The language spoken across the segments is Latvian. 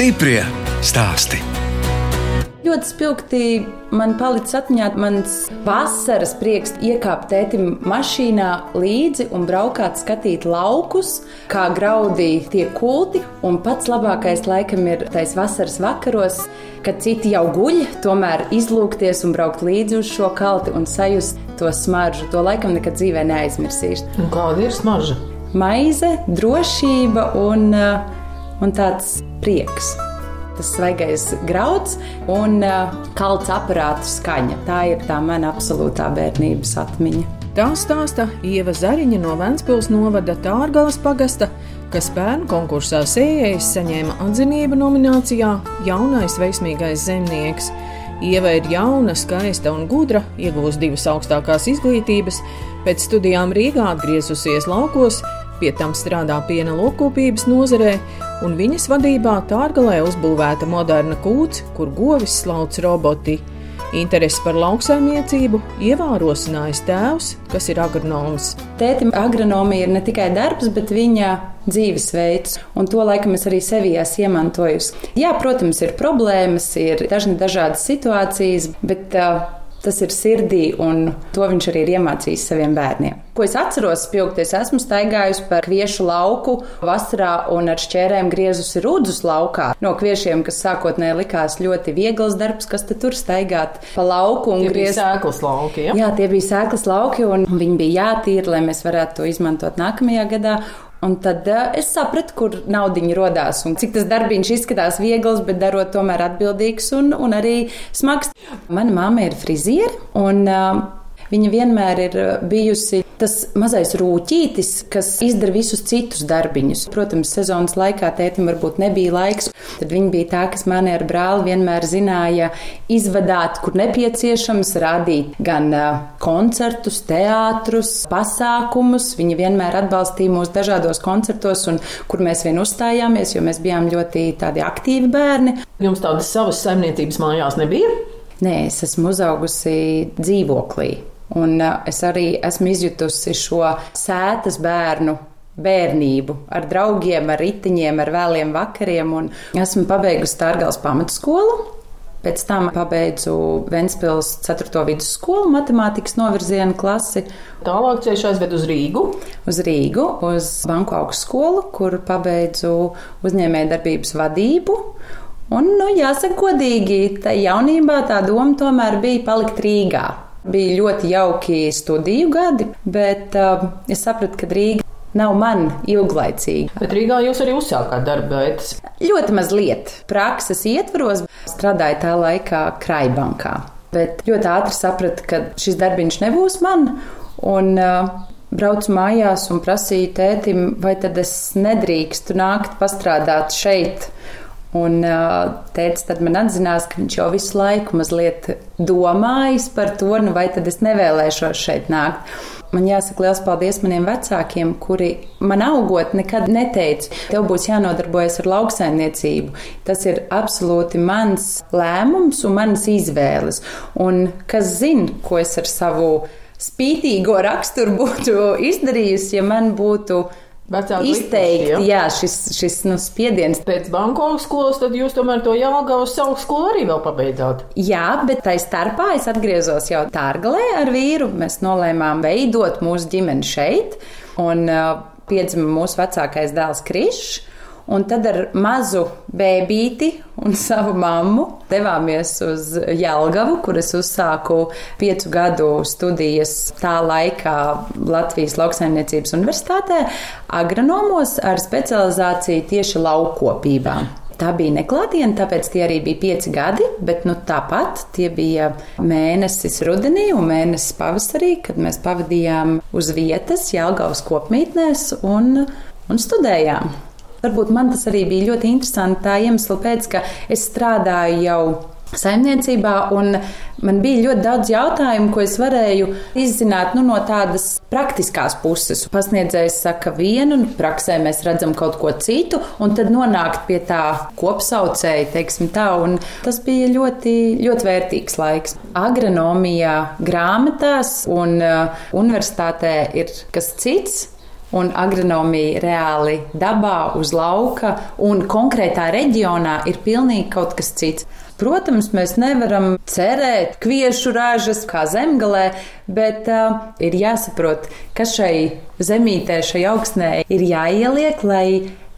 Stiprie stāsti. Ļoti spilgti man palicis atmiņā mans vasaras prieks iekāpt tētim mašīnā līdzi un braukāt, skatīt laukus, kā graudī tiek kulti. Un pats labākais laikam ir tais vasaras vakaros, kad citi jau guļ, tomēr izlūkties un braukt līdzi uz šo kalti un sajust to smaržu. To laikam nekad dzīvē neaizmirsīšu. Un kāda ir smarža? Maize, drošība un, un tāds prieks tas svaigais grauds un uh, kalts aparātu skaņa. Tā ir tā mana absolūtā bērnības atmiņa. Tā stāsta Ieva Zariņa no Vēncpils novada Tārgalas pagasta, kas bērnu konkursā sējējis saņēma atzinību nominācijā Jaunais veiksmīgais zemnieks. Ieva ir jauna, skaista un gudra, iegūst divas augstākās izglītības, pēc studijām Rīgā atgriezusies laukos, pie tam strādā piena lokopības nozarē, un viņas vadībā Tārgalē uzbūvēta moderna kūts, kur govis slauc roboti. Interesi par lauksaimniecību ievērosinājis tēvs, kas ir agronoms. Tētim agronomija ir ne tikai darbs, bet viņa dzīvesveids, un to laikam es arī sevī esmu iemantojusi. Jā, protams, ir problēmas, ir dažni dažādas situācijas, bet uh, Tas ir sirdī, un to viņš arī ir iemācījis saviem bērniem. Ko es atceros, spilgties, esmu staigājusi pa kviešu lauku vasarā un ar šķērēm griezusi rudzus laukā. No kviešiem, kas sākotnēji likās ļoti viegls darbs, kas tur staigāt pa lauku un griezt. Sēklas lauki, ja? Jā, tie bija sēklas lauki, un viņi bija jātīra, lai mēs varētu to izmantot nākamajā gadā. Un tad uh, es sapratu, kur naudiņa radās un cik tas darbiņš izskatās viegls, bet darot tomēr atbildīgs un, un arī smags. Mana mamma ir friziere un uh, viņa vienmēr ir bijusi tas mazais rūtītis, kas izdara visus citus darbiņus. Protams, sezonas laikā tētim varbūt nebija laiks. Tad viņa bija tā, kas mani ar brāli vienmēr zināja izvadāt, kur nepieciešams, rādīt gan koncertus, teātrus, pasākumus. Viņa vienmēr atbalstīja mūs dažādos koncertos, un kur mēs vien uzstājāmies, jo mēs bijām ļoti tādi aktīvi bērni. Jums tādas savas saimniecības mājās nebija? Nē, es esmu uzaugusi dzīvoklī. Un es arī esmu izjutusi šo sētas bērnu bērnību ar draugiem, ar riteņiem, ar vēliem vakariem. Esmu pabeigusi Tārgals pamatskolu. Pēc tam pabeidzu Ventspils 4. vidusskolu matemātikas novirzienu klasi. Tālāk ceļš aizved uz Rīgu. Uz Rīgu, uz Banku augstskolu, kur pabeidzu uzņēmējdarbības vadību. Un, nu, jāsaka, godīgi, tā jaunībā tā doma tomēr bija palikt Rīgā. Bija ļoti jauki studiju gadi, bet uh, es sapratu, ka Rīga nav man ilglaicīga. Bet Rīgā jūs arī uzsākāt darba veids? Ļoti maz lietu. Prakses ietvaros strādāju tā laikā Kraibankā. Bet ļoti ātri sapratu, ka šis darbiņš nebūs man. Un, uh, Braucu mājās un prasīju tētim, vai tad es nedrīkstu nākt pastrādāt šeit Un tēvs tad man atzinās, ka viņš jau visu laiku mazliet domājis par to, nu vai tad es nevēlēšos šeit nākt. Man jāsaka liels paldies maniem vecākiem, kuri man augot nekad neteica, tev būs jānodarbojas ar lauksaimniecību. Tas ir absolūti mans lēmums un manas izvēles. Un kas zina, ko es ar savu spītīgo raksturu būtu izdarījusi, ja man būtu Vecāki izteikti, likuši, jā, šis, šis nu, spiediens. Pēc banku skolas tad jūs tomēr to Jālgavas savu skolu arī vēl pabeidzāt. Jā, bet tai starpā es atgriezos jau Tārgalē ar vīru. Mēs nolēmām veidot mūsu ģimeni šeit, un uh, piedzima mūsu vecākais dēls Krišs. Un tad ar mazu bērnu un savu mammu devāmies uz Jālgavu, kur es uzsāku piecu gadu studijas tā laikā Latvijas Lauksaimniecības Universitātē, agronomos ar specializāciju tieši laukopībā. Tā bija neklātiena, tāpēc tie arī bija pieci gadi, bet nu, tāpat tie bija mēnesis rudenī un mēnesis pavasarī, kad mēs pavadījām uz vietas Jālgavas kopmītnēs un, un studējām. Varbūt man tas arī bija ļoti interesanti tā iemesla pēc, ka es strādāju jau saimniecībā, man bija ļoti daudz jautājumu, ko es varēju izzināt nu, no tādas praktiskās puses. Pasniedzējs saka vienu, un praksē mēs redzam kaut ko citu, un tad nonākt pie tā kopsaucēja, teiksim tā, tas bija ļoti, ļoti vērtīgs laiks. Agronomijā, grāmatās un uh, universitātē ir kas cits un agronomija reāli dabā, uz lauka un konkrētā reģionā ir pilnīgi kaut kas cits. Protams, mēs nevaram cerēt kviešu ražas kā zemgalē, bet uh, ir jāsaprot, kas šai zemītē, šai augsnē ir jāieliek, lai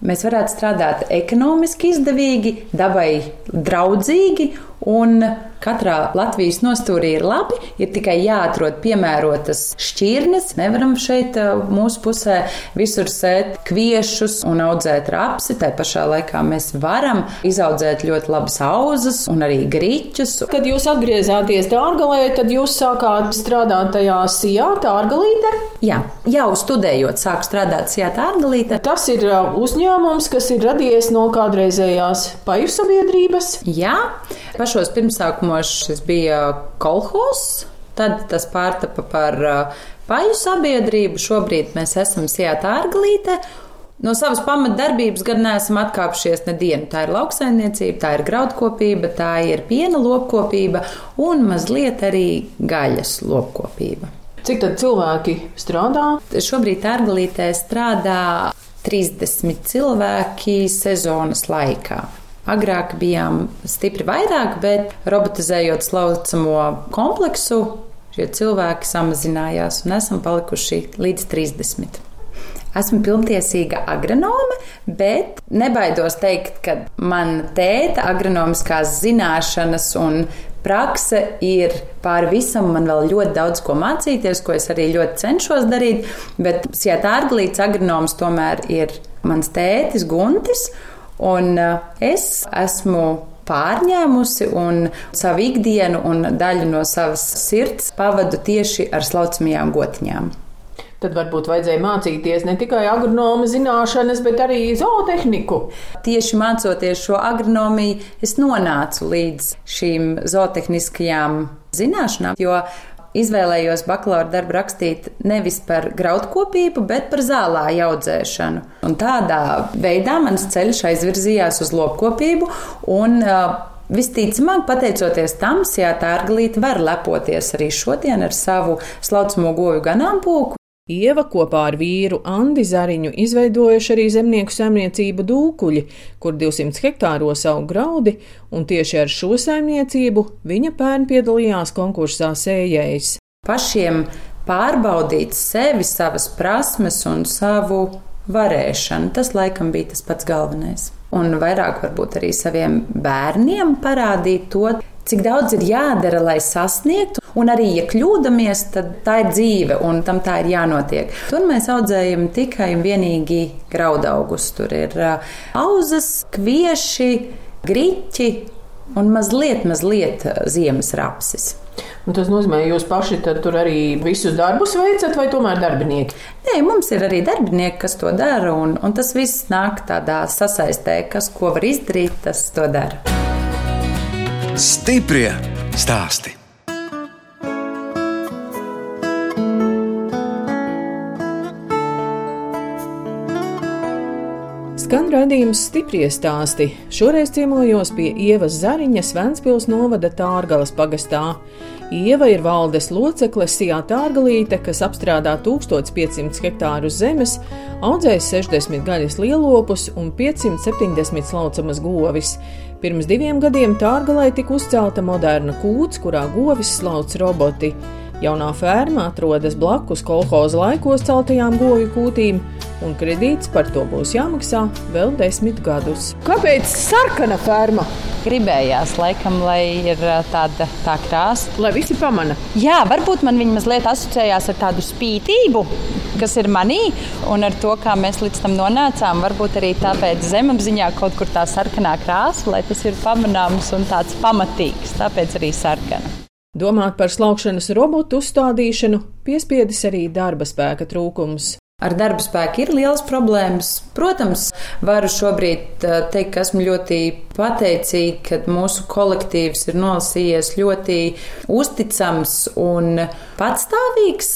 mēs varētu strādāt ekonomiski izdevīgi, dabai draudzīgi un Katrā Latvijas nostūrī ir labi, ir tikai jāatrod piemērotas šķirnes. Nevaram šeit mūsu pusē visur sēt kviešus un audzēt rapsi. Tā pašā laikā mēs varam izaudzēt ļoti labas auzas un arī grīķus. Kad jūs atgriezāties Dārgalē, tad jūs sākāt strādāt tajā sijā, Dārgalīte? Jā, jau studējot, sāku strādāt sijā Dārgalīte. Tas ir uzņēmums, kas ir radies no kādreizējās paju sabiedrības. Jā, pašos pirmsākumos šis bija kolhos, tad tas pārtapa par uh, paju sabiedrību. Šobrīd mēs esam Sijāta ārgalīte. No savas pamatdarbības gan neesam atkāpšies nedienu. Tā ir lauksaimniecība, tā ir graudkopība, tā ir piena lopkopība un mazliet arī gaļas lopkopība. Cik tad cilvēki strādā? Šobrīd ārgalītē strādā 30 cilvēki sezonas laikā. Agrāk bijām stipri vairāk, bet robotizējot slaucamo kompleksu, šie cilvēki samazinājās un esam palikuši līdz 30. Esmu pilntiesīga agronome, bet nebaidos teikt, ka man tēta agronomiskās zināšanas un prakse ir pāri visam. Man vēl ļoti daudz ko mācīties, ko es arī ļoti cenšos darīt. Bet Sijāta Arglīts agronoms tomēr ir mans tētis Guntis. Un uh, es esmu pārņēmusi un savu ikdienu un daļu no savas sirds pavadu tieši ar slaucamajām gotiņām. Tad varbūt vajadzēja mācīties ne tikai agronoma zināšanas, bet arī zootehniku. Tieši mācoties šo agronomiju, es nonācu līdz šīm zootehniskajām zināšanām, jo izvēlējos bakalaura darbu rakstīt nevis par graudkopību, bet par zālāju audzēšanu. Un tādā veidā mans ceļš aizvirzījās uz lopkopību. Un, Visticamāk, pateicoties tam, Sijāta Arglīte var lepoties arī šodien ar savu slaucamo goju ganāmpulku. Ieva kopā ar vīru Andi Zariņu izveidojuši arī zemnieku saimniecību Dūkuļi, kur 200 hektāros aug graudi, un tieši ar šo saimniecību viņa pērn piedalījās konkursā sējējs. Pašiem pārbaudīt sevi, savas prasmes un savu varēšanu, tas laikam bija tas pats galvenais. Un vairāk varbūt arī saviem bērniem parādīt to, cik daudz ir jādara, lai sasniegtu. Un arī, ja kļūdāmies, tad tā ir dzīve un tam tā ir jānotiek. Tur mēs audzējam tikai un vienīgi graudaugus. Tur ir auzas, kvieši, griķi un mazliet, mazliet ziemas rapsis. Un tas nozīmē, ka jūs paši tur arī visus darbus veicat, vai tomēr darbinieki? Nē, mums ir arī darbinieki, kas to dara, un, un tas viss nāk tādā sasaistē, kas ko var izdarīt, tas to dara. Stiprie stāsti! Skan raidījums stipri stāsti. Šoreiz ciemojos pie Ievas Zariņas Ventspils novada Tārgalas pagastā. Ieva ir valdes locekle Sijā Tārgalīte, kas apstrādā 1500 hektārus zemes, audzēs 60 gaļas lielopus un 570 slaucamas govis. Pirms diviem gadiem Tārgalē tika uzcelta moderna kūts, kurā govis slauc roboti. Jaunā ferma atrodas blakus kolhoza laikos celtajām govju kūtīm, un kredīts par to būs jāmaksā vēl desmit gadus. Kāpēc sarkana ferma? Gribējās, laikam, lai ir tāda tā krāsa. Lai visi pamana. Jā, varbūt man viņa mazliet asociējās ar tādu spītību, kas ir manī, un ar to, kā mēs līdz tam nonācām. Varbūt arī tāpēc zemapziņā kaut kur tā sarkanā krāsa, lai tas ir pamanāms un tāds pamatīgs, tāpēc arī sarkana. Domāt par slaukšanas robotu uzstādīšanu piespiedis arī darba spēka trūkums. Ar darba spēku ir liels problēmas. Protams, varu šobrīd eh, teikt, ka esmu ļoti pateicīga, ka mūsu kolektīvs ir nolasījies ļoti uzticams un patstāvīgs.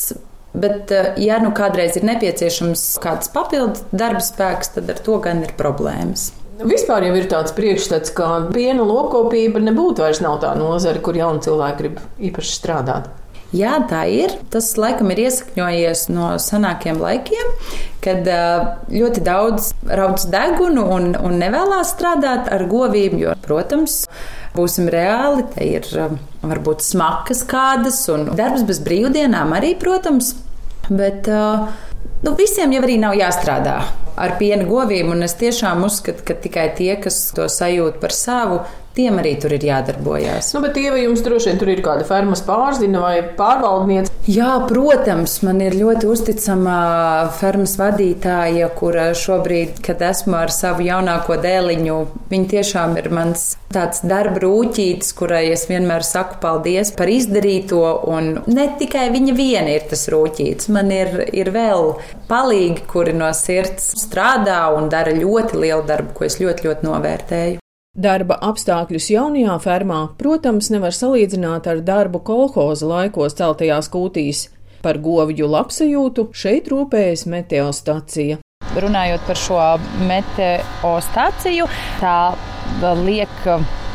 Bet, eh, ja nu kādreiz ir nepieciešams kāds papildu darba spēks, tad ar to gan ir problēmas. Vispār jau ir tāds priekšstats, ka piena lopkopība nebūtu vairs tā nozara, kur jauni cilvēki grib īpaši strādāt. Jā, tā ir. Tas laikam ir iesakņojies no senākiem laikiem, kad ļoti daudz rauc degunu un, un nevēlas strādāt ar govīm, jo, protams, būsim reāli, te ir varbūt smakas kādas un darbs bez brīvdienām arī, protams. Bet nu, visiem jau arī nav jāstrādā ar piena govīm, un es tiešām uzskatu, ka tikai tie, kas to sajūt par savu, tiem arī tur ir jādarbojas. Nu, bet Ieva, jums droši vien tur ir kāda fermas pārzina vai pārvaldniece? Jā, protams, man ir ļoti uzticama fermas vadītāja, kura šobrīd, kad esmu ar savu jaunāko dēliņu, viņa tiešām ir mans tāds darba rūķītis, kurai es vienmēr saku paldies par izdarīto, un ne tikai viņa viena ir tas rūķītis, man ir, ir vēl palīgi, kuri no sirds strādā un dara ļoti lielu darbu, ko es ļoti, ļoti novērtēju. Darba apstākļus jaunajā fermā, protams, nevar salīdzināt ar darbu kolhoza laikos celtajās kūtīs. Par govju labsajūtu šeit rūpējas meteostacija. Runājot par šo meteostāciju, tā liek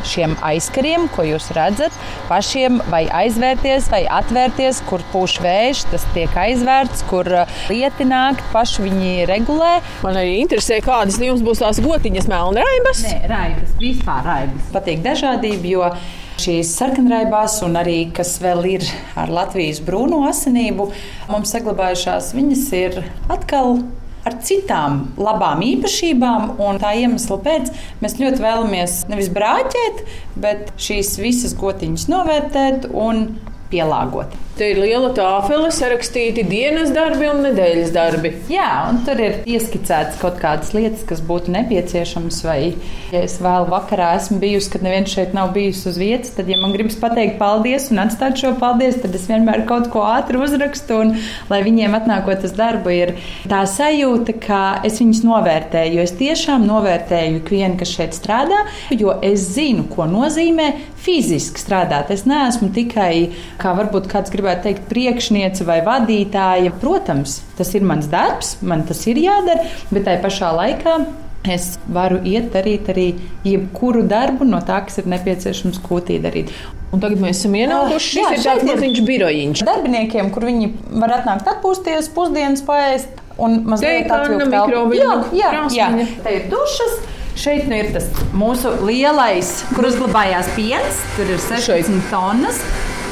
šiem aizkariem, ko jūs redzat, pašiem vai aizvērties, vai atvērties, kur pūš vējš, tas tiek aizvērts, kur uh, lieti nāk, paši viņi regulē. Man arī interesē, kādas jums būs tās gotiņas, melnraibas? Nē, raibas, vispār raibas. Patīk dažādība, jo šīs sarkanraibās, un arī kas vēl ir ar Latvijas brūno asinību, mums saglabājušās, viņas ir atkal ar citām labām īpašībām. Tā iemesla pēc mēs ļoti vēlamies nevis brāķēt, bet šīs visas gotiņas novērtēt un pielāgot. Te ir liela tāfele, sarakstīti dienas darbi un nedēļas darbi. Jā, un tur ir ieskicēts kaut kādas lietas, kas būtu nepieciešamas. Vai, ja es vēl vakarā esmu bijusi, kad neviens šeit nav bijis uz vietas, tad, ja man gribas pateikt paldies un atstāt šo paldies, tad es vienmēr kaut ko ātri uzrakstu. Un, lai viņiem atnākot uz darbu, ir tā sajūta, ka es viņus novērtēju. Jo es tiešām novērtēju ikvienu, kas šeit strādā, jo es zinu, ko nozīmē fiziski strādāt. Es neesmu tikai, kā varbūt kāds grib gribētu teikt, priekšniece vai vadītāja. Protams, tas ir mans darbs, man tas ir jādara, bet tajā pašā laikā es varu iet darīt arī jebkuru darbu no tā, kas ir nepieciešams kūtī darīt. Un tagad mēs esam ienākuši. Jā, šis ir tāds maziņš birojiņš. Darbiniekiem, kur viņi var atnākt atpūsties, pusdienas paēst un mazliet atvilkt telpu. Jā, jā, jā. Te ir dušas. Šeit nu ir tas mūsu lielais, kur uzglabājās piens. Tur ir 16 tonnas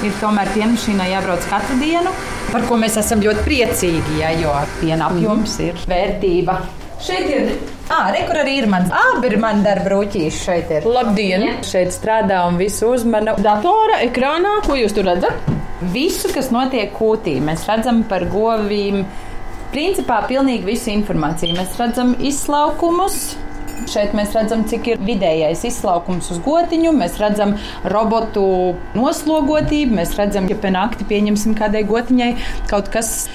ir tomēr pienmašīnai jābrauc katru dienu, par ko mēs esam ļoti priecīgi, ja, jo piena apjoms mm. ir vērtība. Šeit ir. Ah, re, kur arī ir mans mani darba rūtīši. Šeit ir. Labdien! Šeit strādā un visu uzmanu. Datora ekrānā, ko jūs tur redzat? Visu, kas notiek kūtī, mēs redzam par govīm. Principā pilnīgi visu informāciju. Mēs redzam izlaukumus, Šeit mēs redzam, cik ir vidējais izslaukums uz gotiņu, mēs redzam robotu noslogotību, mēs redzam, ja pie nakti pieņemsim kādai gotiņai kaut kas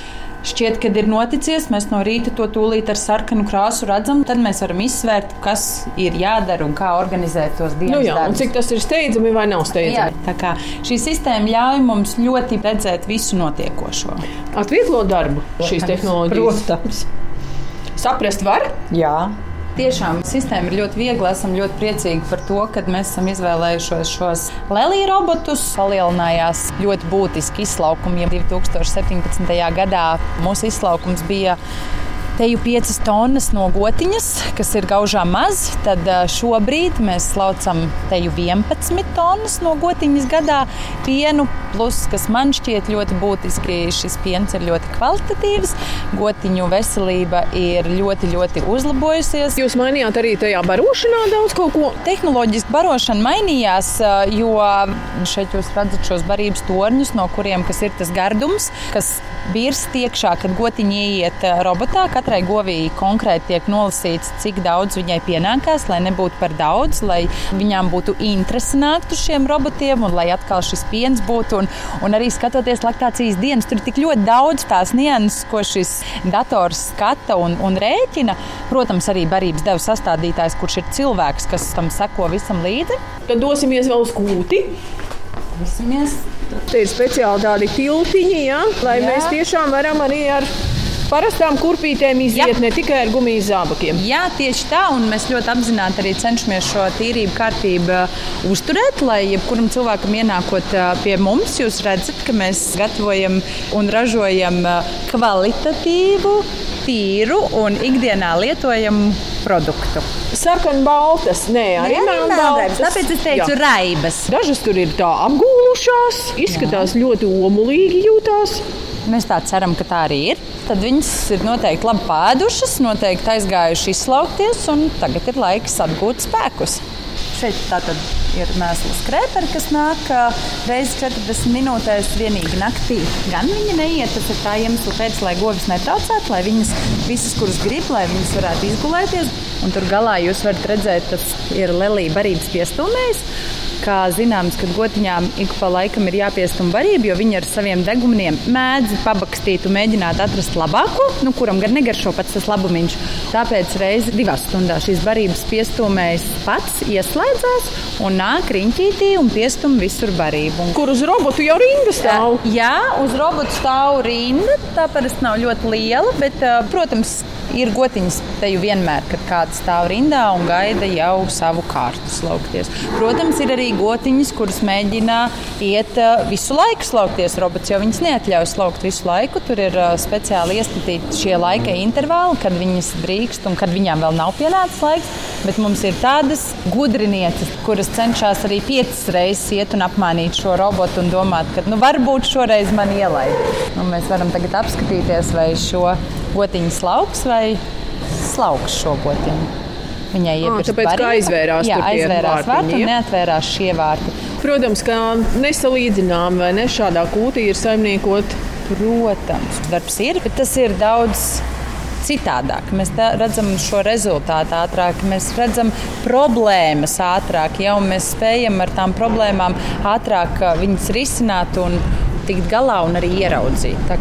šķiet, ka ir noticies. Mēs no rīta to tūlīt ar sarkanu krāsu redzam. Tad mēs varam izsvērt, kas ir jādara un kā organizēt tos dienas. Nu jā, darbus. cik tas ir steidzami vai nav steidzami. Jā, tā kā šī sistēma ļauj mums ļoti redzēt visu notiekošo. Atvieglo darbu šīs tehnoloģijas. Protams. Saprast var? Jā. Tiešām sistēma ir ļoti viegla. Esam ļoti priecīgi par to, ka mēs esam izvēlējušies šos Lelija robotus. Palielinājās ļoti būtiski izlaukumi. 2017. gadā mūsu izlaukums bija teju 5 tonnas no gotiņas, kas ir gaužām maz, tad šobrīd mēs slaucam teju 11 tonnas no gotiņas gadā pienu. Plus, kas man šķiet ļoti būtiski, šis piens ir ļoti kvalitatīvs, gotiņu veselība ir ļoti, ļoti uzlabojusies. Jūs mainījāt arī tajā barošanā daudz ko? Tehnoloģiski barošana mainījās, jo šeit jūs redzat šos barības torņus, no kuriem ir tas gardums, kas birst iekšā, kad gotiņi ieiet robotā katrai govī konkrēti tiek nolasīts, cik daudz viņai pienākās, lai nebūtu par daudz, lai viņām būtu interesi nākt uz šiem robotiem un lai atkal šis piens būtu. Un, un arī skatoties laktācijas dienas, tur ir tik ļoti daudz tās nianses, ko šis dators skata un, un rēķina. Protams, arī barības devu sastādītājs, kurš ir cilvēks, kas tam seko visam līdzi. Tad dosimies vēl uz kūti. Visimies. Te ir speciāli tādi tiltiņi, ja, lai jā. mēs tiešām varam arī ar parastām kurpītēm iziet Jā. ne tikai ar gumijas zābakiem. Jā, tieši tā, un mēs ļoti apzināti arī cenšamies šo tīrību kārtību uzturēt, lai jebkuram cilvēkam ienākot pie mums, jūs redzat, ka mēs gatavojam un ražojam kvalitatīvu, tīru un ikdienā lietojamu produktu. Sarkanbaltas, nē, arī melnbaltas. Tāpēc es teicu Jā. raibas. Dažas tur ir tā apgūlušās, izskatās Jā. ļoti omulīgi jūtās. Mēs tā ceram, ka tā arī ir. Tad viņas ir noteikti labi pēdušas, noteikti aizgājušas izslaukties, un tagad ir laiks atgūt spēkus. Šeit tātad ir mēsls krēperi, kas nāk reizes 40 minūtēs vienīgi naktī. Gan viņa neiet, tas ir tā iemesla pēc, lai govis netraucētu, lai viņas visas, kuras grib, lai viņas varētu izgulēties. Un tur galā jūs varat redzēt, tas ir lelija barības piestūmējs kā zināms, ka gotiņām ik pa laikam ir jāpiestum barība, jo viņi ar saviem degumiem mēdz pabakstīt un mēģināt atrast labāko, nu, kuram gan negaršo pats tas labumiņš. Tāpēc reizes divās stundās šīs barības piestūmējs pats ieslēdzās un nāk riņķītī un piestum visur barību. Kur uz robotu jau rinda stāv? Jā, uz robotu stāv rinda. Tā parasti nav ļoti liela, bet, protams, Ir gotiņas te jau vienmēr, kad kāds stāv rindā un gaida jau savu kārtu slaukties. Protams, ir arī gotiņas, kuras mēģina iet visu laiku slaukties. Robots jau viņas neatļauj slaukt visu laiku. Tur ir speciāli iestatīti šie laika intervāli, kad viņas drīkst un kad viņām vēl nav pienācis laiks. Bet mums ir tādas gudrinieces, kuras cenšas arī piecas reizes iet un apmānīt šo robotu un domāt, ka nu, varbūt šoreiz man ielaid. Nu, mēs varam tagad apskatīties, vai šo gotiņu slauks vai slauks šo gotiņu. Viņai ir ah, tāpēc, ka aizvērās, jā, aizvērās vārti un neatvērās šie vārti. Protams, ka nesalīdzinām vai ne šādā kūtī ir saimniekot. Protams, darbs ir, bet tas ir daudz citādāk. Mēs redzam šo rezultātu ātrāk, mēs redzam problēmas ātrāk, jau mēs spējam ar tām problēmām ātrāk viņas risināt un, tikt galā un arī ieraudzīt.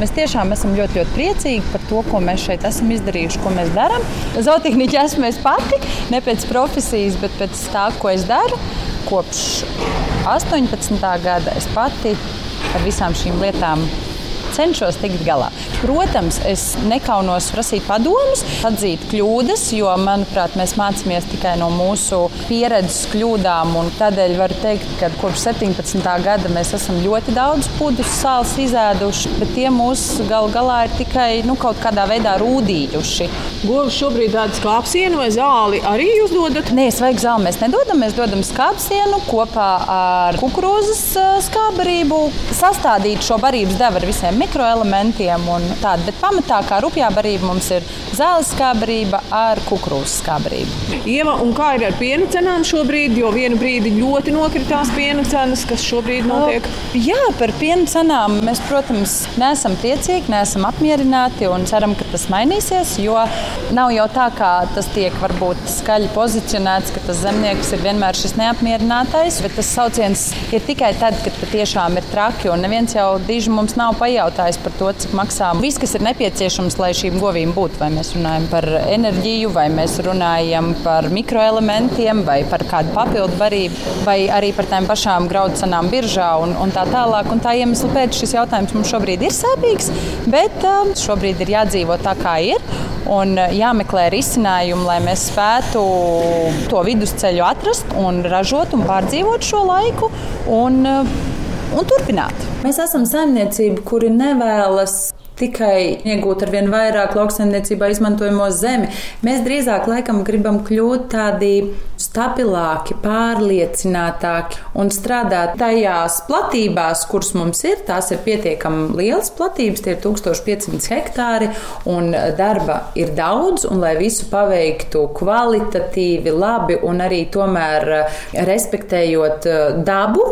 Mēs tiešām esam ļoti, ļoti priecīgi par to, ko mēs šeit esam izdarījuši, ko mēs darām. Zootehniķi esmu es pati, ne pēc profesijas, bet pēc tā, ko es daru. Kopš 18. gada es pati ar visām šīm lietām cenšos tikt galā. Protams, es nekaunos prasīt padomus, atzīt kļūdas, jo, manuprāt, mēs mācāmies tikai no mūsu pieredzes kļūdām. Tādēļ var teikt, ka kopš 17. gada mēs esam ļoti daudz pudus sāls izēduši, bet tie mūsu gal galā ir tikai nu, kaut kādā veidā rūdījuši. Govs šobrīd tādu skāpsienu vai zāli arī jūs dodat? Nē, svaigu zāli mēs nedodam. Mēs dodam skāpsienu kopā ar kukurūzas skābarību. Sastādīt šo barības devu ar visiem mikroelementiem un tādu. Bet pamatā kā rupjā barība mums ir zāles skābarība ar kukurūzas skābarību. Ieva, un kā ir ar piena cenām šobrīd? Jo vienu brīdi ļoti nokritās piena cenas, kas šobrīd notiek. O, jā, par piena cenām mēs, protams, neesam priecīgi, neesam apmierināti un ceram, ka tas mainīsies. Jo nav jau tā, kā tas tiek varbūt skaļi pozicionēts, ka tas zemnieks ir vienmēr šis neapmierinātais. Bet tas sauciens ir tikai tad, kad patiešām ir traki. Un neviens jau diži mums nav pajautājis par to, cik maksā viss, kas ir nepieciešams, lai šīm govīm būtu. Vai mēs runājam par enerģiju, vai mēs runājam par mikroelementiem, vai par kādu papildu barību, vai arī par tām pašām graudcenām biržā un, un tā tālāk. Un tā iemesla pēc šis jautājums mums šobrīd ir sāpīgs, bet um, šobrīd ir jādzīvo tā, kā ir. Un uh, jāmeklē risinājumi, lai mēs spētu to vidusceļu atrast un ražot un pārdzīvot šo laiku. Un, uh, un turpināt. Mēs esam saimniecība, kuri nevēlas tikai iegūt ar vien vairāk lauksaimniecībā izmantojamo zemi. Mēs drīzāk laikam gribam kļūt tādi stabilāki, pārliecinātāki un strādāt tajās platībās, kuras mums ir. Tās ir pietiekami lielas platības, tie ir 1500 hektāri, un darba ir daudz, un lai visu paveiktu kvalitatīvi, labi un arī tomēr respektējot dabu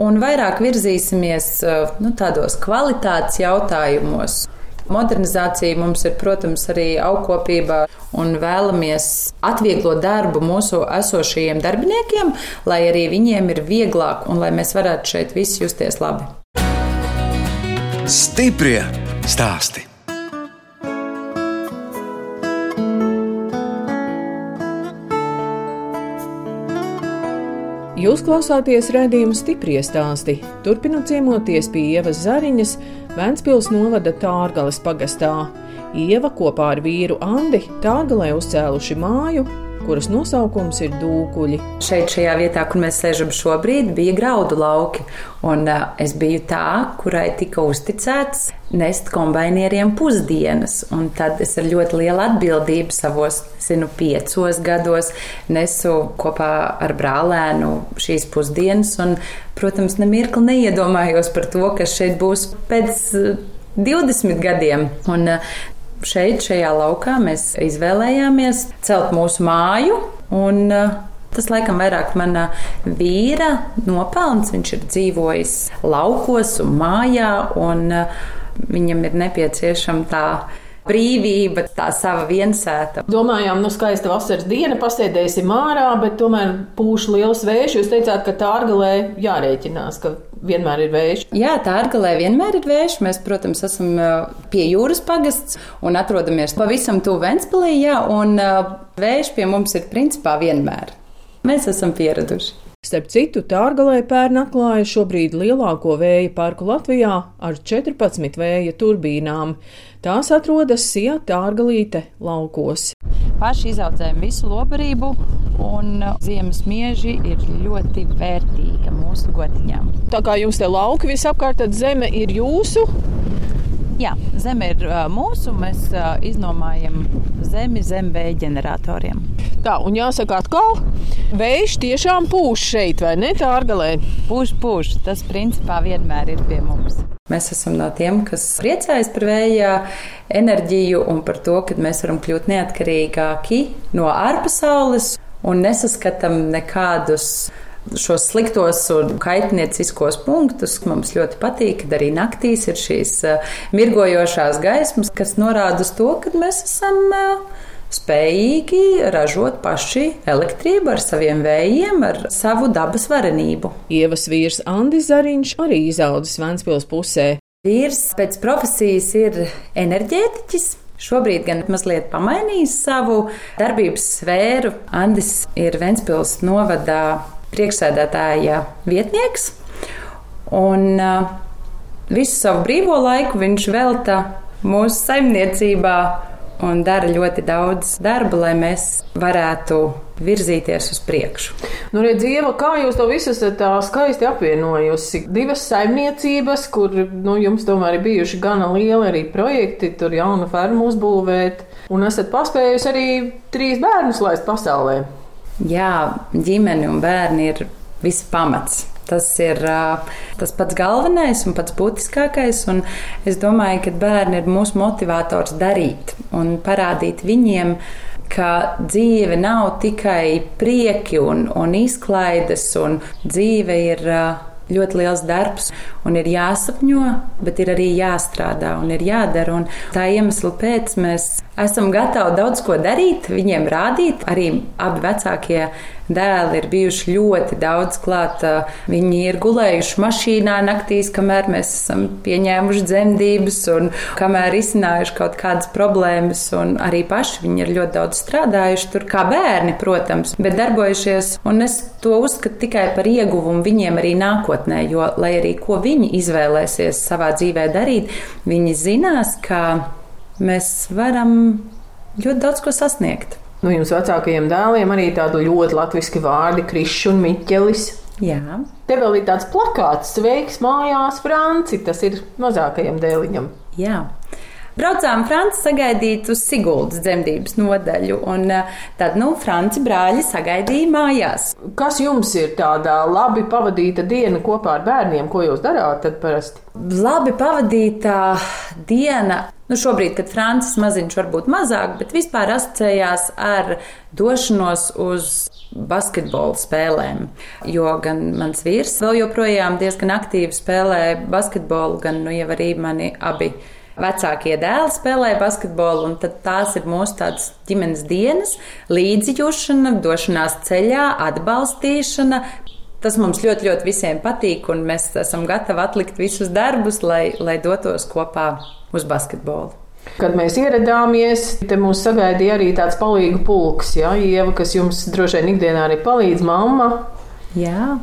un vairāk virzīsimies eh, nu, tādos kvalitātes jautājumos. Modernizācija mums ir, protams, arī augkopība un vēlamies atvieglot darbu mūsu esošajiem darbiniekiem, lai arī viņiem ir vieglāk un lai mēs varētu šeit visi justies labi. Stiprie stāstī! Jūs klausāties redzējuma stipri stāstī. Turpinot ciemoties pie Ievas Zariņas, Vēncpils novada Tārgales pagastā. Ieva kopā ar vīru Andi Tārgalē uzcēluši māju, kuras nosaukums ir Dūkuļi. Šeit, šajā vietā, kur mēs sēžam šobrīd, bija graudu lauki. Un uh, es biju tā, kurai tika uzticēts nest kombinieriem pusdienas. Un tad es ar ļoti lielu atbildību savos, zinu, piecos gados nesu kopā ar brālēnu šīs pusdienas. Un, protams, nemirkli neiedomājos par to, kas šeit būs pēc. 20 gadiem. Un šeit, šajā laukā, mēs izvēlējāmies celt mūsu māju. Un, uh, Tas laikam vairāk mana vīra nopelns. Viņš ir dzīvojis laukos un mājā, un uh, viņam ir nepieciešama tā brīvība, tā sava viensēta. Domājām, nu, skaista vasaras diena, pasēdēsim ārā, bet tomēr pūš liels vējš. Jūs teicāt, ka tā ārgalē jārēķinās, ka vienmēr ir vējš. Jā, tā ārgalē vienmēr ir vējš. Mēs, protams, esam pie jūras pagasts un atrodamies pavisam tuvu Ventspilī, jā, un vējš pie mums ir principā vienmēr. Mēs esam pieraduši. Starp citu, Tārgalē pērn atklāja šobrīd lielāko vēja parku Latvijā ar 14 vēja turbīnām. Tās atrodas Sijā Tārgalīte laukos. Paši izaudzējam visu lobarību, un ziemas mieži ir ļoti vērtīga mūsu gotiņām. Tā kā jums te lauki visapkārt, tad zeme ir jūsu. Jā, zeme ir mūsu. Mēs iznomājam zemi zem vēja ģeneratoriem. Tā, un jāsaka, atkal, vējš tiešām pūš šeit, vai ne? Tā ārgalē. Pūš, pūš. Tas principā vienmēr ir pie mums. Mēs esam no tiem, kas priecājas par vēja enerģiju un par to, ka mēs varam kļūt neatkarīgāki no ārpasaules un nesaskatām nekādus šos sliktos un kaitnieciskos punktus. Mums ļoti patīk, ka arī naktīs ir šīs eh, mirgojošās gaismas, kas norāda uz to, ka mēs esam eh, spējīgi ražot paši elektrību ar saviem vējiem, ar savu dabas varenību. Ievas vīrs Andis Zariņš arī izaudzis Ventspils pusē. Vīrs pēc profesijas ir enerģētiķis. Šobrīd gan mazliet pamainījis savu darbības sfēru. Andis ir Ventspils novadā priekšsēdētāja vietnieks. Un uh, visu savu brīvo laiku viņš velta mūsu saimniecībā un dara ļoti daudz darba, lai mēs varētu virzīties uz priekšu. Nu, redz, Ieva, kā jūs to visu esat tā skaisti apvienojusi? Divas saimniecības, kur nu, jums tomēr ir bijuši gana lieli arī projekti, tur jaunu fermu uzbūvēt, un esat paspējusi arī trīs bērnus laist pasaulē. Jā, ģimene un bērni ir visa pamats. Tas ir tas pats galvenais un pats būtiskākais. Un es domāju, ka bērni ir mūsu motivators darīt un parādīt viņiem, ka dzīve nav tikai prieki un, un izklaides, un dzīve ir ļoti liels darbs, un ir jāsapņo, bet ir arī jāstrādā un ir jādara. Un tā iemesla pēc mēs esam gatavi daudz ko darīt, viņiem rādīt. Arī abi vecākie dēli ir bijuši ļoti daudz klāt. Viņi ir gulējuši mašīnā naktīs, kamēr mēs esam pieņēmuši dzemdības un kamēr izcinājuši kaut kādas problēmas. Arī paši viņi ir ļoti daudz strādājuši tur, kā bērni, protams, bet darbojušies. Un es to uzskatu tikai par ieguvumu viņiem arī nākotnē, jo, lai arī ko viņi izvēlēsies savā dzīvē darīt, viņi zinās, ka mēs varam ļoti daudz ko sasniegt. Nu, jums vecākajiem dēliem arī tādu ļoti latviešu vārdu, Krišs un Miķelis. Jā. Te vēl ir tāds plakāts, sveiks mājās, Franci. Tas ir mazākajam dēliņam. Jā. Braucām Franci sagaidīt uz Siguldas dzemdības nodaļu, un eh, tad, nu, Franci brāļi sagaidīja mājās. Kas jums ir tāda labi pavadīta diena kopā ar bērniem? Ko jūs darāt tad parasti? Labi pavadītā diena Nu, šobrīd, kad Francis maziņš varbūt mazāk, bet vispār asociējās ar došanos uz basketbola spēlēm. Jo gan mans vīrs vēl joprojām diezgan aktīvi spēlē basketbolu, gan nu, jau arī mani abi vecākie dēli spēlē basketbolu, un tās ir mūsu tādas ģimenes dienas, līdzjūšana, došanās ceļā, atbalstīšana. Tas mums ļoti, ļoti visiem patīk, un mēs esam gatavi atlikt visus darbus, lai, lai dotos kopā uz basketbolu. Kad mēs ieradāmies, te mūs sagaidīja arī tāds palīgu pulks, ja, Ieva, kas jums droši vien ikdienā arī palīdz mamma. Jā,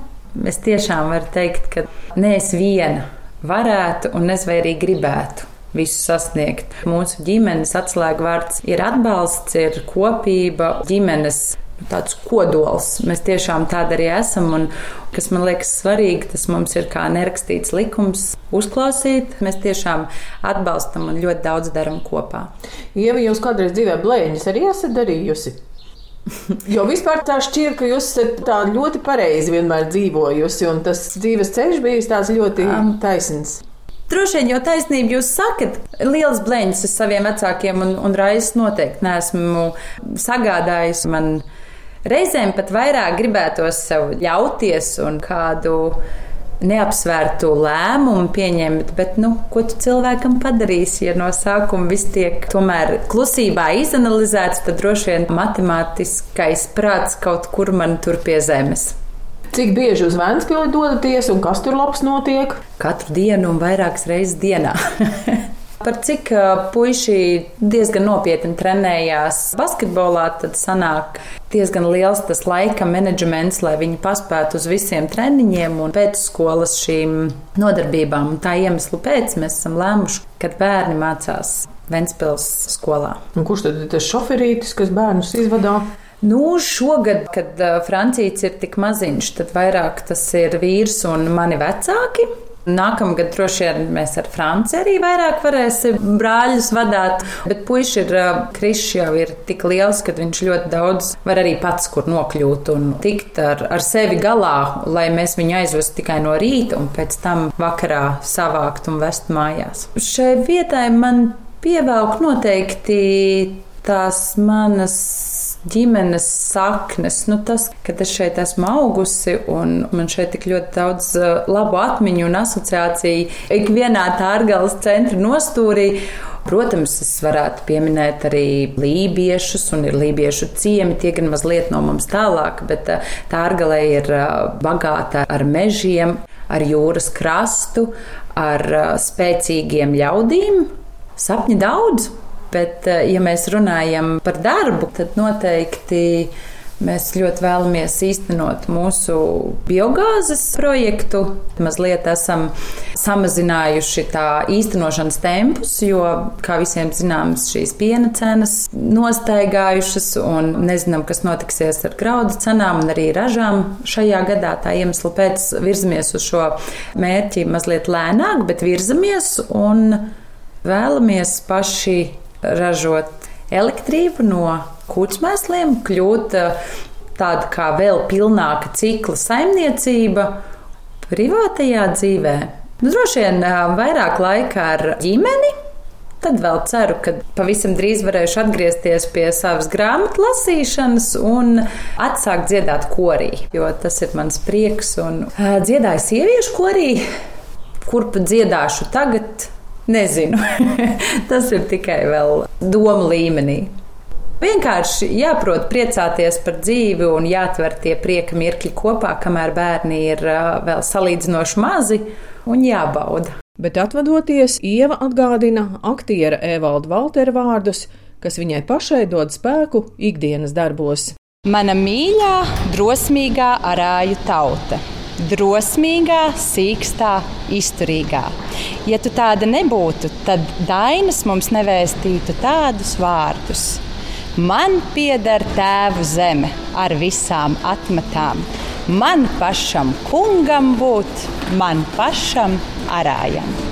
es tiešām varu teikt, ka ne es viena varētu un es vai arī gribētu. Visu sasniegt. Mūsu ģimenes atslēgvārds ir atbalsts, ir kopība, ģimenes tāds kodols. Mēs tiešām tādi arī esam. Un, kas man liekas svarīgi, tas mums ir kā nerakstīts likums uzklausīt. Mēs tiešām atbalstam un ļoti daudz darām kopā. Ieva, jūs kādreiz dzīvē blēņas arī esat darījusi? Jo vispār tā šķiet, ka jūs esat tā ļoti pareizi vienmēr dzīvojusi, un tas dzīves ceļš bijis tāds ļoti um, taisns. Droši vien jau taisnība jūs sakat, liels blēņas ar saviem vecākiem, un, un raizes noteikti nesmu sagādājis. Man reizēm pat vairāk gribētos sev ļauties un kādu neapsvērtu lēmumu pieņemt, bet, nu, ko tu cilvēkam padarīsi, ja no sākuma viss tiek tomēr klusībā izanalizēts, tad droši vien matemātiskais prāts kaut kur man tur pie zemes. Cik bieži uz Vēnspili dodaties un kas tur labs notiek? Katru dienu un vairākas reizes dienā. Par cik puiši diezgan nopietni trenējās basketbolā, tad sanāk diezgan liels tas laika menedžments, lai viņi paspētu uz visiem treniņiem un pēcskolas šīm nodarbībām. Un tā iemesla pēc mēs esam lēmuši, kad bērni mācās Ventspils skolā. Un kurš tad ir tas šoferītis, kas bērnus izvadā? Nu, šogad, kad Francijas ir tik maziņš, tad vairāk tas ir vīrs un mani vecāki. Nākamgad droši vien mēs ar Franciju arī vairāk varēsim brāļus vadīt. Bet puisis ir, Krišs jau ir tik liels, ka viņš ļoti daudz var arī pats kur nokļūt un tikt ar, ar sevi galā, lai mēs viņu aizvestu tikai no rīta un pēc tam vakarā savākt un vest mājās. Šai vietai man pievelk noteikti tās manas ģimenes saknes. Nu, tas, ka es šeit esmu augusi un man šeit tik ļoti daudz uh, labu atmiņu un asociāciju ikvienā tā ārgāles centra nostūrī. Protams, es varētu pieminēt arī lībiešus, un ir lībiešu ciemi, tie gan mazliet no mums tālāk, bet uh, tā ārgalē ir uh, bagāta ar mežiem, ar jūras krastu, ar spēcīgiem ļaudīm. Sapņi daudz, Bet, eh, ja mēs runājam par darbu, tad noteikti Mēs ļoti vēlamies īstenot mūsu biogāzes projektu. Mazliet esam samazinājuši tā īstenošanas tempus, jo, kā visiem zināms, šīs piena cenas nostaigājušas un nezinām, kas notiksies ar graudu cenām un arī ražām šajā gadā. Tā iemesla pēc virzamies uz šo mērķi mazliet lēnāk, bet virzamies un vēlamies paši ražot elektrību no kūtsmēsliem, kļūt eh, tāda kā vēl pilnāka cikla saimniecība privātajā dzīvē. Nu, droši vien eh, vairāk laika ar ģimeni. Tad vēl ceru, ka pavisam drīz varēšu atgriezties pie savas grāmatu lasīšanas un atsākt dziedāt korī, jo tas ir mans prieks. Un, uh, dziedāju sieviešu korī, kurp dziedāšu tagad, Nezinu. Tas ir tikai vēl domu līmenī. Vienkārši jāprot priecāties par dzīvi un jāatver tie prieka mirkļi kopā, kamēr bērni ir vēl salīdzinoši mazi un jābauda. Bet atvadoties, Ieva atgādina aktiera Evalda Valtera vārdus, kas viņai pašai dod spēku ikdienas darbos. Mana mīļā, drosmīgā arāju tauta drosmīgā, sīkstā, izturīgā. Ja tu tāda nebūtu, tad Dainas mums nevēstītu tādus vārdus. Man pieder tēvu zeme ar visām atmetām. Man pašam kungam būt, man pašam arājam.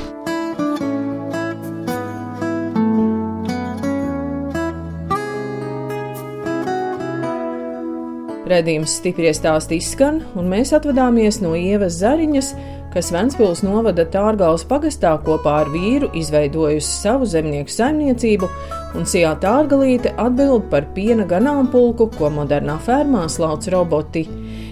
Redījums stipri stāst izskan, un mēs atvadāmies no Ievas Zariņas, kas Ventspils novada Tārgāles pagastā kopā ar vīru izveidojusi savu zemnieku saimniecību, un Sijā Tārgalīte atbild par piena ganāmpulku, ko modernā fermā slauc roboti.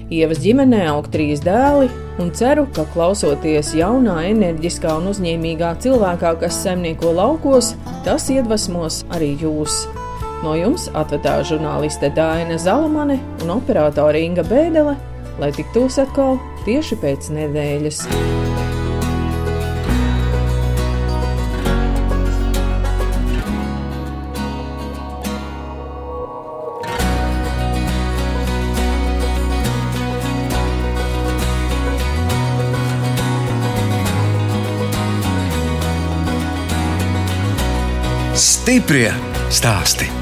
Ievas ģimenē aug trīs dēli, un ceru, ka klausoties jaunā, enerģiskā un uzņēmīgā cilvēkā, kas saimnieko laukos, tas iedvesmos arī jūs. No jums atvedā žurnāliste Dāna Zalamane un operātore Inga Bēdelē, lai tiktos atkal tieši pēc nedēļas. Stiprie stāsti.